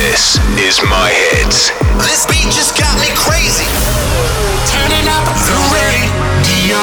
This is my hits. This beat just got me crazy. Turning up the radio.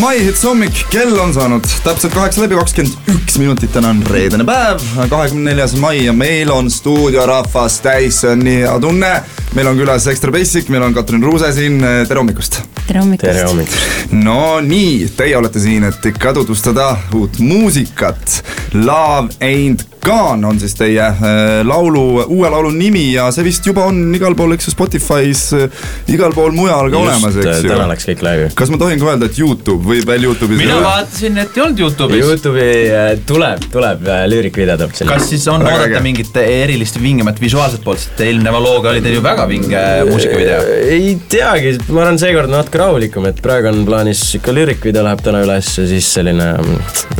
mai hits hommik, kell on saanud täpselt kaheksa läbi kakskümmend üks minutit, täna on reedene päev, kahekümne neljas mai ja meil on stuudiorahvas täis, see on nii hea tunne. meil on külas Extra Basic, meil on Katrin Ruuse siin, tere hommikust. tere hommikust. tere hommikust. no nii, teie olete siin, et ikka tutvustada uut muusikat. Love ain't gone on siis teie äh, laulu, uue laulu nimi ja see vist juba on igal pool, eks ju, Spotify's äh,, igal pool mujal ka olemas, eks ju täna. läks kõik laivi. kas ma tohin ka öelda, et Youtube või veel Youtube'is mina ole? vaatasin, et ei olnud Youtube'is. Youtube'i äh, tuleb, tuleb lüürikvideo tuleb sinna. kas siis on oodata mingit erilist vingemat visuaalset poolt, sest eelneva looga oli teil ju väga vinge muusikavideo. ei teagi, ma arvan, seekord on natuke rahulikum, et praegu on plaanis ikka lüürikvideo läheb täna üles ja siis selline,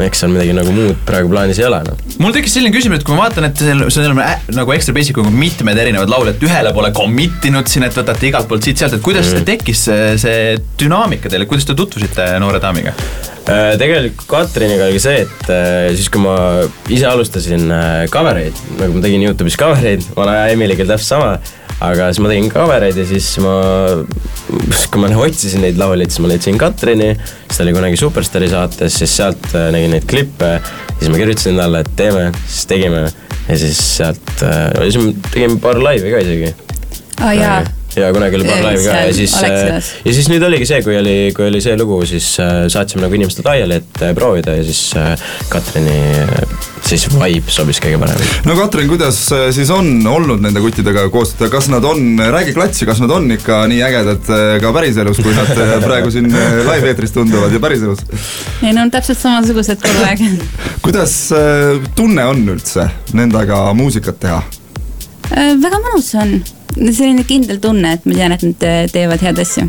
eks seal midagi nagu muud praegu plaanis ei ole noh. mul tekkis selline küsimus, et kui ma vaatan, et seal, seal on nagu Extra Basic on mitmed erinevad lauljad, ühele pole commit inud siin, et võtate igalt poolt siit-sealt, et kuidas mm. tekkis see, see dünaamika teile, kuidas te tutvusite noore daamiga? Äh, tegelikult Katriniga oli see, et äh, siis kui ma ise alustasin äh, cover eid, nagu ma tegin Youtube'is cover eid, vana Emiliga oli täpselt sama, aga siis ma tegin cover eid ja siis ma, kui ma otsisin neid lauljaid, siis ma leidsin Katrini, siis ta oli kunagi Superstaari saates, siis sealt äh, nägin neid klippe, siis ma kirjutasin talle, et teeme, siis tegime. Ja siis sealt äh,, siis me tegime paar laivi ka isegi. Aa Ah, jaa, ja kunagi oli paar Äh, laivi ka ja siis, Alexilas. ja siis nüüd oligi see, kui oli, kui oli see lugu, siis äh, saatsime nagu inimestele laiali, et äh, proovida ja siis äh, Katrini äh, siis vibe sobis kõige paremini. no Katrin, kuidas äh, siis on olnud nende kuttidega koostööd, kas nad on, räägi klatsi, kas nad on ikka nii ägedad äh, ka päriselus, kui nad äh, praegu siin äh, live-eetris tunduvad ja päriselus? ei no on täpselt samasugused kogu aeg. kuidas äh, tunne on üldse nendega muusikat teha? Äh, väga mõnus on, selline kindel tunne, et ma tean, et nad äh, teevad head asju.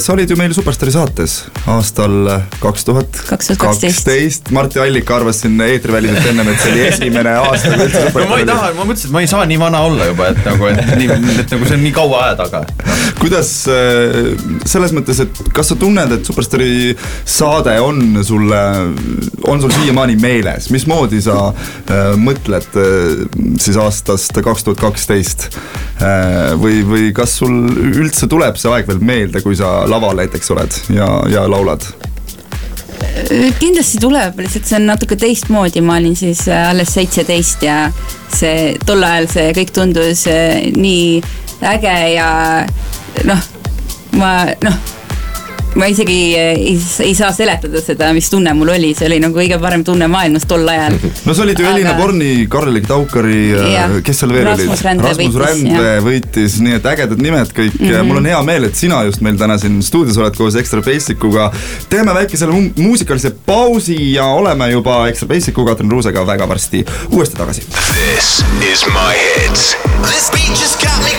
Sa olid ju meil Superstaari saates aastal kaks tuhat 2012. kaksteist, Martti Allik arvas siin eetriväliselt ennem, et see oli esimene aasta, üldse no ma ei Superstaari taha, ma mõtlesin, et ma ei saa nii vana olla juba, et nagu, et nii, et nagu see on nii kaua aja taga. kuidas äh, selles mõttes, et kas sa tunned, et Superstaari saade on sulle, on sul siiamaani meeles, mismoodi sa äh, mõtled äh, siis aastast kaks tuhat kaksteist või, või kas sul üldse tuleb see aeg veel meelde, kui sa laval näiteks oled ja, ja laulad? kindlasti tuleb, lihtsalt see on natuke teistmoodi, ma olin siis äh, alles seitseteist ja see tol ajal see kõik tundus äh, nii äge ja noh, ma noh, ma isegi äh, ei, ei saa seletada seda, mis tunne mul oli, see oli nagu kõige parem tunne maailmas tol ajal. no see olid ju Elina Aga- Borni, Karl-Erik Taukari Jah., kes seal veel olid? Rasmus Randve võitis, nii et ägedad nimed kõik mm, -hmm. mul on hea meel, et sina just meil täna siin stuudios oled koos Extra Basicuga. teeme väikese mu- muusikalise pausi ja oleme juba Extra Basicu Katrin Ruusega väga varsti uuesti tagasi. This is my hits. This beat just got me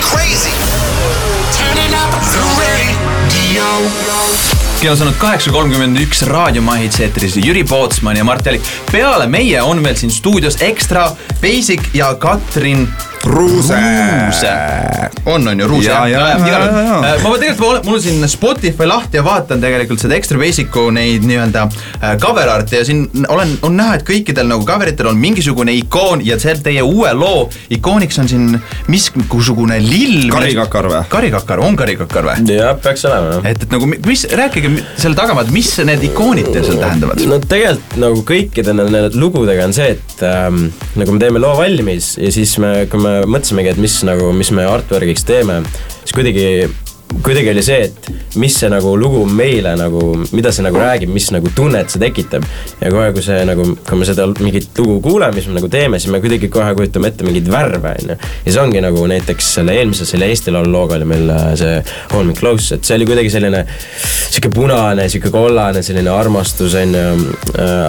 kell on saanud kaheksa kolmkümmend üks Raadio Mahits eetris Jüri Pootsman ja Mart Jalik. peale meie on veel siin stuudios Extra, Basic ja Katrin Ruuse. Ruuse. on, on ju, Ruuse Ja, ja, ja, ja, ja. Äh, ma tegelikult, mul on siin Spotify lahti ja vaatan tegelikult seda Extra Basicu neid nii-öelda äh, cover art'e ja siin olen, on näha, et kõikidel nagu cover itel on mingisugune ikoon ja see teie uue loo ikooniks on siin mingisugune lill. Karikakar või? karikakar, on karikakar või? jah, peaks olema jah. et, et nagu mi- mis, rääkige selle tagamaad, mis need ikoonid teil seal tähendavad? no tegelikult nagu kõikide nende lugudega on see, et ähm, nagu me teeme loo valmis ja siis me, kui me mõtlesimegi, et mis nagu, mis me artwork'iks teeme, siis kuidagi kuidagi oli see, et mis see nagu lugu meile nagu, mida see nagu räägib, mis nagu tunnet see tekitab. ja kohe, kui see nagu, kui me seda mingit lugu kuuleme, mis me nagu teeme, siis me kuidagi kohe kujutame ette mingeid värve, on ju. ja see ongi nagu näiteks selle eelmise, selle Eesti Laulu looga oli meil äh, see Hold me close, et see oli kuidagi selline sihuke punane, sihuke kollane, selline armastus, on ju.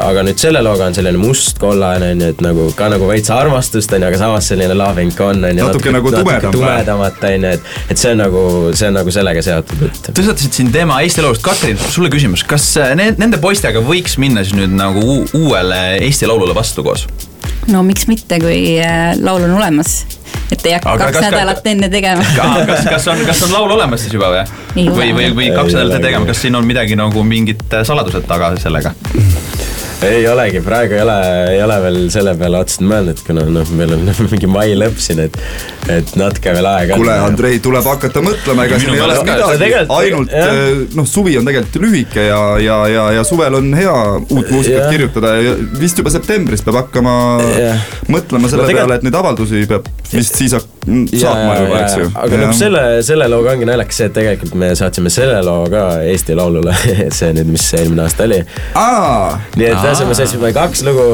aga nüüd selle looga on selline mustkollane, on ju, et nagu ka nagu veits armastust, on ju, aga samas selline love and con, on ju. Natuke nagu tumedam tumedamat, on ju, et, et see on nagu, see on nagu sellega seotud, et tõstatasid siin teema Eesti Laulust, Katrin, sulle küsimus, kas äh, ne- nende poistega võiks minna siis nüüd nagu uu- uuele Eesti Laulule vastu koos? no miks mitte, kui äh, laul on olemas, et ei hakka Aga kaks kas- nädalat enne tegema. kas, kas on, kas on laul olemas siis juba või või, või, või kaks nädalat ette tegema, kas siin on midagi nagu mingid äh, saladused taga sellega? Ei olegi, praegu ei ole, ei ole veel selle peale otseselt mõelnud, kuna noh, meil on mingi mai lõpp siin, et, et natuke veel aega kuule, Andrei, tuleb hakata mõtlema, ega siin ei ole midagi. ainult eh, noh, suvi on tegelikult lühike ja, ja, ja, ja suvel on hea uut muusikat kirjutada ja vist juba septembris peab hakkama Jah. mõtlema selle No tegelikult- peale, et neid avaldusi peab vist siis hak- saatma juba, eks ju. aga noh, selle, selle looga ongi naljakas see, et tegelikult me saatsime selle loo ka Eesti Laulule, see nüüd, mis eelmine aasta oli. aa, nii et ühesõnaga me saime kaks lugu.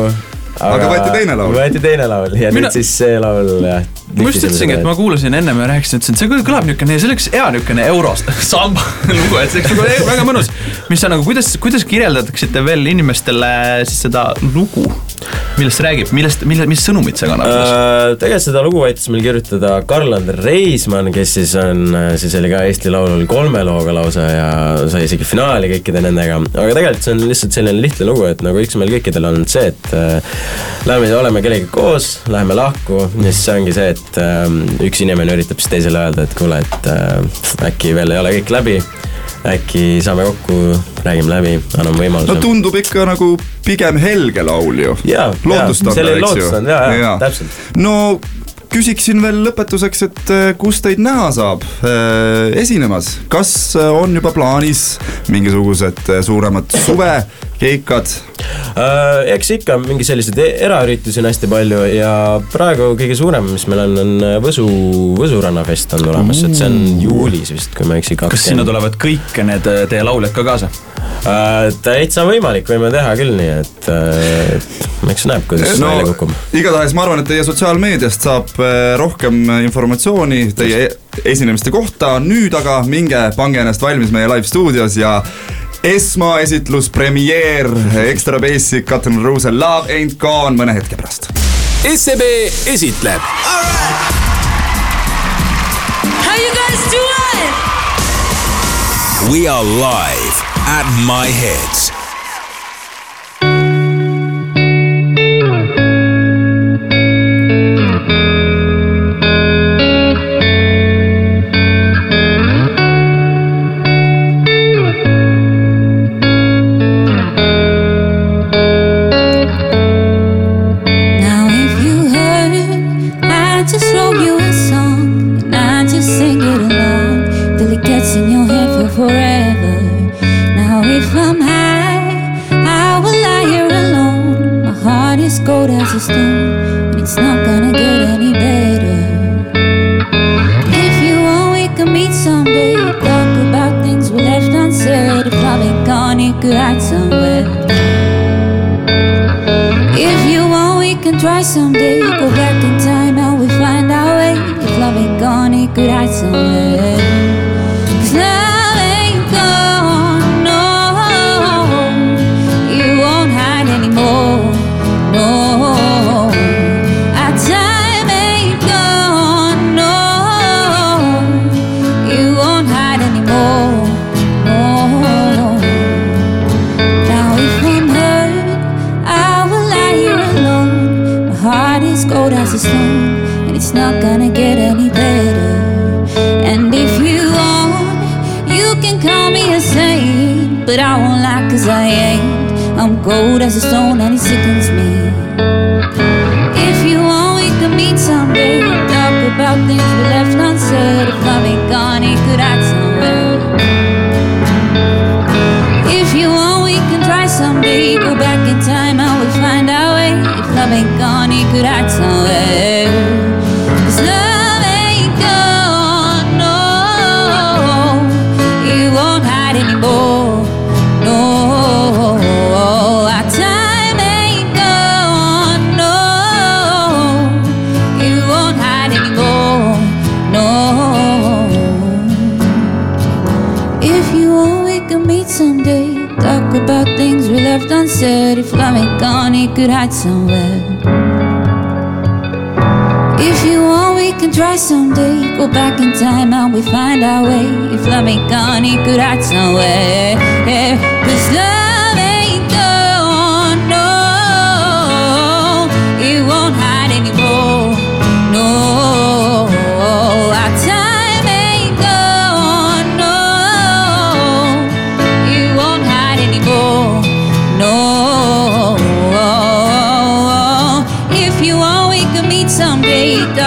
Aga võeti teine laul. võeti teine laul ja Mina- nüüd siis see laul jah. ma just ütlesingi, et ma kuulasin ennem ja rääkisin, ütlesin, et see kõlab niisugune, see oleks hea niisugune eurosamba lugu, et see oleks nagu väga mõnus. mis sa nagu, kuidas, kuidas kirjeldataksite veel inimestele siis seda lugu, millest see räägib, millest, mille, mis sõnumit see kannab? Äh, tegelikult seda lugu aitas meil kirjutada Karl-Ander Reismann, kes siis on, siis oli ka Eesti Laulul kolme looga lausa ja sai isegi finaali kõikide nendega. aga tegelikult see on lihtsalt selline lihtne lugu, et nagu üks meil kõikidel on see, et äh, lähme, oleme kellegagi koos, läheme lahku ja siis ongi see, et äh, üks inimene üritab siis teisele öelda, et kuule, et äh, äkki veel ei ole kõik läbi äkki saame kokku, räägime läbi, anname võimaluse no tundub ikka nagu pigem helge laul ju. Oli eks ju. jaa, jaa, täpselt. no küsiksin veel lõpetuseks, et eh, kus teid näha saab eh, esinemas, kas eh, on juba plaanis mingisugused suuremad suvekeikad? Äh, eks ikka mingi selliseid e- eraüritusi on hästi palju ja praegu kõige suurem, mis meil on, on Võsu, Võsu rannafest on tulemas, et see on juulis vist, kui ma ei eksi. kas sinna tulevad kõik need äh, teie lauljad ka kaasa? äh,? täitsa võimalik, võime teha küll nii, et äh, eks näeb, kuidas no, välja kukub. igatahes ma arvan, et teie sotsiaalmeediast saab rohkem informatsiooni teie e- esinemiste kohta, nüüd aga minge, pange ennast valmis meie live stuudios ja esmaesitlus, premeer, Extra Basic, Cotton Rose, Love Ain't Gone mõne hetke pärast. SEB esitleb How you guys doing? We are live at My Hits. Stone, and it's not gonna get any better. If you want, we can meet someday. Talk about things we left unsaid. If love ain't gone, it could hide somewhere. If you want, we can try someday. Go back in time and we find our way. If love ain't gone, it could hide somewhere. But I won't lie 'cause I ain't. I'm cold as a stone, and it sickens me. If you want, we can meet someday. Talk about things we left unsaid. If love ain't gone, it could hide somewhere. If you want, we can try someday. Go back in time and we'll find our way. If love ain't gone, it could hide somewhere. Could hide somewhere. If you want, we can try someday. Go back in time and we find our way. If love ain't gone, it could hide somewhere. Cause love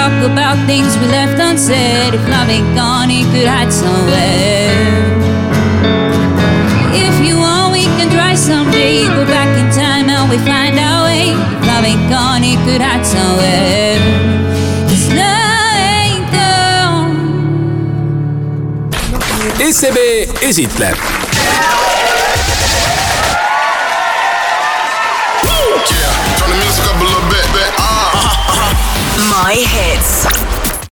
about things we left unsaid. If love ain't gone, it could hide somewhere. If you want, we can try someday. Go back in time and we find our way. If love ain't gone, it could hide somewhere. 'Cause love ain't gone. SEB esitleb My hits.